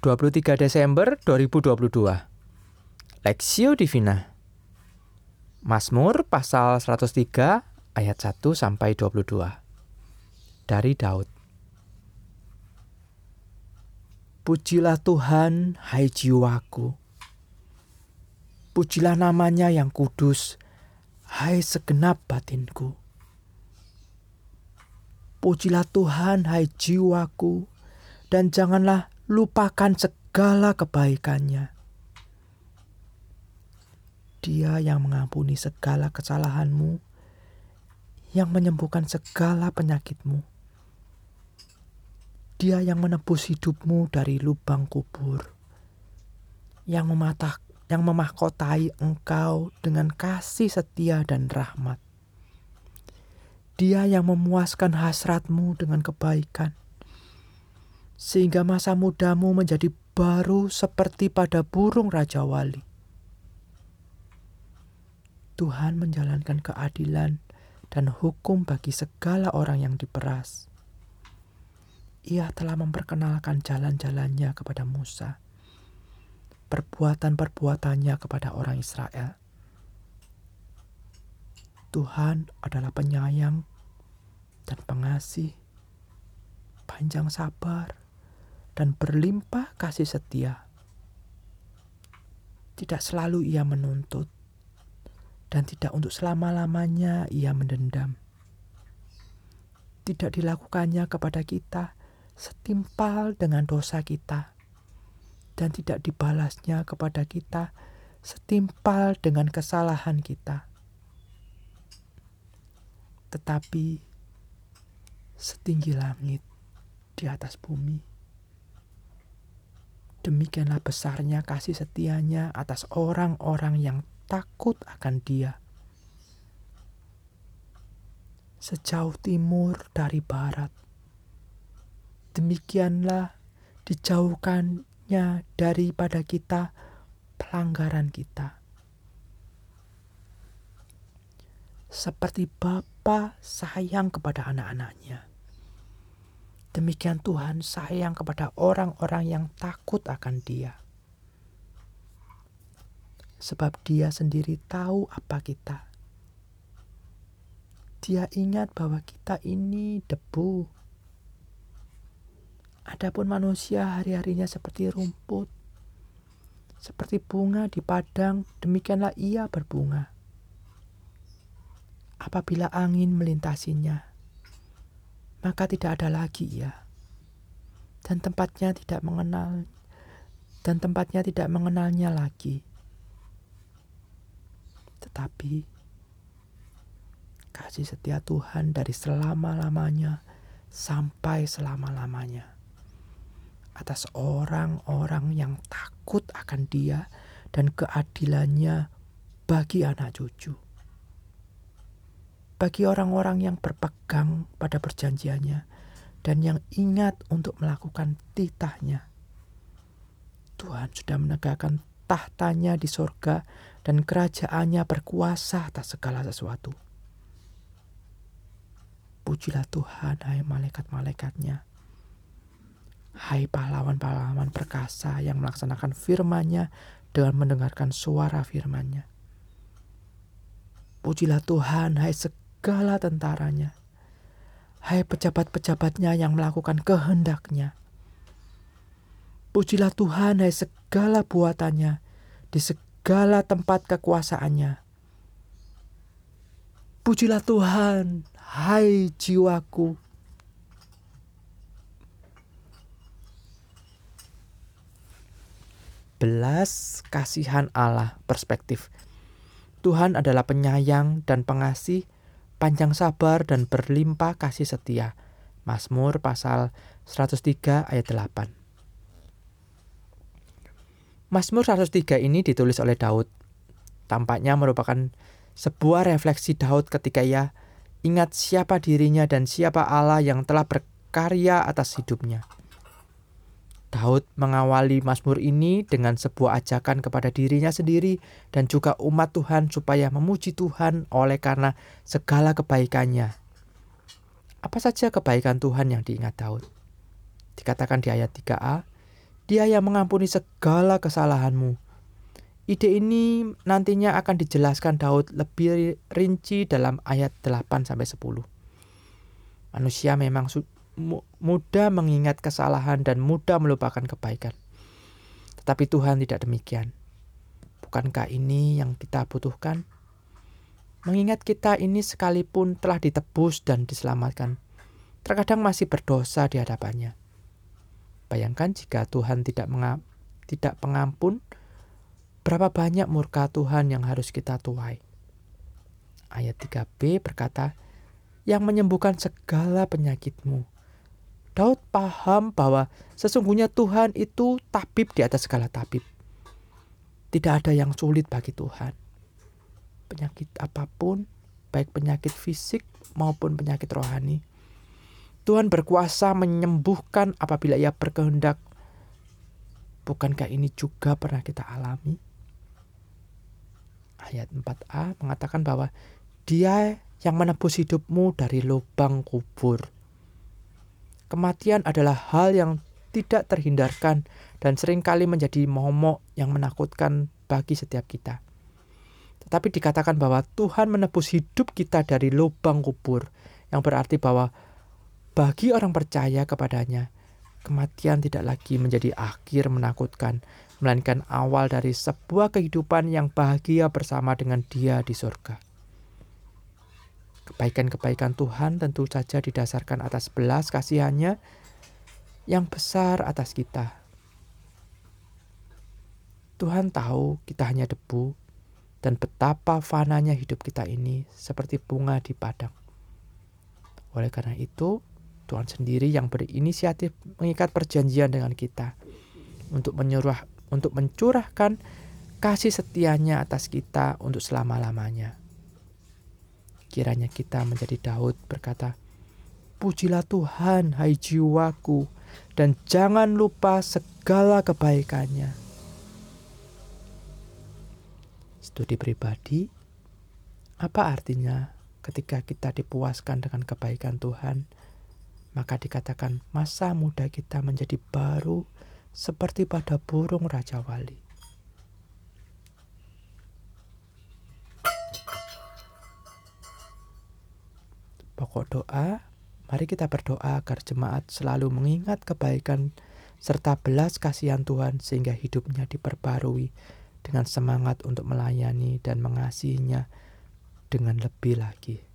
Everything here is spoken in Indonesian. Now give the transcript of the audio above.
23 Desember 2022 Lexio Divina. Mazmur pasal 103 ayat 1 sampai 22 dari Daud. Pujilah Tuhan hai jiwaku. Pujilah namanya yang kudus hai segenap batinku. Pujilah Tuhan hai jiwaku dan janganlah lupakan segala kebaikannya. Dia yang mengampuni segala kesalahanmu, yang menyembuhkan segala penyakitmu. Dia yang menebus hidupmu dari lubang kubur, yang mematah, yang memahkotai engkau dengan kasih setia dan rahmat. Dia yang memuaskan hasratmu dengan kebaikan sehingga masa mudamu menjadi baru seperti pada burung Raja Wali. Tuhan menjalankan keadilan dan hukum bagi segala orang yang diperas. Ia telah memperkenalkan jalan-jalannya kepada Musa, perbuatan-perbuatannya kepada orang Israel. Tuhan adalah penyayang dan pengasih, panjang sabar, dan berlimpah kasih setia. Tidak selalu ia menuntut, dan tidak untuk selama-lamanya ia mendendam. Tidak dilakukannya kepada kita setimpal dengan dosa kita, dan tidak dibalasnya kepada kita setimpal dengan kesalahan kita. Tetapi setinggi langit di atas bumi Demikianlah besarnya kasih setianya atas orang-orang yang takut akan Dia. Sejauh timur dari barat, demikianlah dijauhkannya daripada kita pelanggaran kita. Seperti Bapa sayang kepada anak-anaknya Demikian Tuhan sayang kepada orang-orang yang takut akan Dia. Sebab Dia sendiri tahu apa kita. Dia ingat bahwa kita ini debu. Adapun manusia hari-harinya seperti rumput, seperti bunga di padang, demikianlah ia berbunga. Apabila angin melintasinya, maka tidak ada lagi ia. Dan tempatnya tidak mengenal dan tempatnya tidak mengenalnya lagi. Tetapi kasih setia Tuhan dari selama-lamanya sampai selama-lamanya atas orang-orang yang takut akan Dia dan keadilannya bagi anak cucu bagi orang-orang yang berpegang pada perjanjiannya dan yang ingat untuk melakukan titahnya. Tuhan sudah menegakkan tahtanya di sorga dan kerajaannya berkuasa atas segala sesuatu. Pujilah Tuhan, hai malaikat-malaikatnya. Hai pahlawan-pahlawan perkasa yang melaksanakan firman-Nya dengan mendengarkan suara firman-Nya. Pujilah Tuhan, hai segala tentaranya. Hai pejabat-pejabatnya yang melakukan kehendaknya. Pujilah Tuhan hai segala buatannya di segala tempat kekuasaannya. Pujilah Tuhan, hai jiwaku. Belas kasihan Allah perspektif. Tuhan adalah penyayang dan pengasih panjang sabar dan berlimpah kasih setia. Mazmur pasal 103 ayat 8. Mazmur 103 ini ditulis oleh Daud. Tampaknya merupakan sebuah refleksi Daud ketika ia ingat siapa dirinya dan siapa Allah yang telah berkarya atas hidupnya. Daud mengawali Mazmur ini dengan sebuah ajakan kepada dirinya sendiri dan juga umat Tuhan supaya memuji Tuhan oleh karena segala kebaikannya. Apa saja kebaikan Tuhan yang diingat Daud? Dikatakan di ayat 3a, Dia yang mengampuni segala kesalahanmu. Ide ini nantinya akan dijelaskan Daud lebih rinci dalam ayat 8 sampai 10. Manusia memang mudah mengingat kesalahan dan mudah melupakan kebaikan. Tetapi Tuhan tidak demikian. Bukankah ini yang kita butuhkan? Mengingat kita ini sekalipun telah ditebus dan diselamatkan, terkadang masih berdosa di hadapannya. Bayangkan jika Tuhan tidak mengap, tidak pengampun, berapa banyak murka Tuhan yang harus kita tuai. Ayat 3b berkata, yang menyembuhkan segala penyakitmu. Daud paham bahwa sesungguhnya Tuhan itu tabib di atas segala tabib. Tidak ada yang sulit bagi Tuhan. Penyakit apa pun, baik penyakit fisik maupun penyakit rohani, Tuhan berkuasa menyembuhkan apabila ia berkehendak. Bukankah ini juga pernah kita alami? Ayat 4a mengatakan bahwa dia yang menebus hidupmu dari lubang kubur. Kematian adalah hal yang tidak terhindarkan dan sering kali menjadi momok yang menakutkan bagi setiap kita. Tetapi dikatakan bahwa Tuhan menebus hidup kita dari lubang kubur, yang berarti bahwa bagi orang percaya kepadanya, kematian tidak lagi menjadi akhir menakutkan, melainkan awal dari sebuah kehidupan yang bahagia bersama dengan Dia di surga. Kebaikan-kebaikan Tuhan tentu saja didasarkan atas belas kasihannya yang besar atas kita. Tuhan tahu kita hanya debu dan betapa fananya hidup kita ini seperti bunga di padang. Oleh karena itu, Tuhan sendiri yang berinisiatif mengikat perjanjian dengan kita untuk menyuruh untuk mencurahkan kasih setianya atas kita untuk selama-lamanya. Kiranya kita menjadi Daud berkata, Pujilah Tuhan, hai jiwaku, dan jangan lupa segala kebaikannya. Studi pribadi, apa artinya ketika kita dipuaskan dengan kebaikan Tuhan? maka dikatakan masa muda kita menjadi baru seperti pada burung Raja Wali. Pokok doa, mari kita berdoa agar jemaat selalu mengingat kebaikan serta belas kasihan Tuhan sehingga hidupnya diperbarui dengan semangat untuk melayani dan mengasihinya dengan lebih lagi.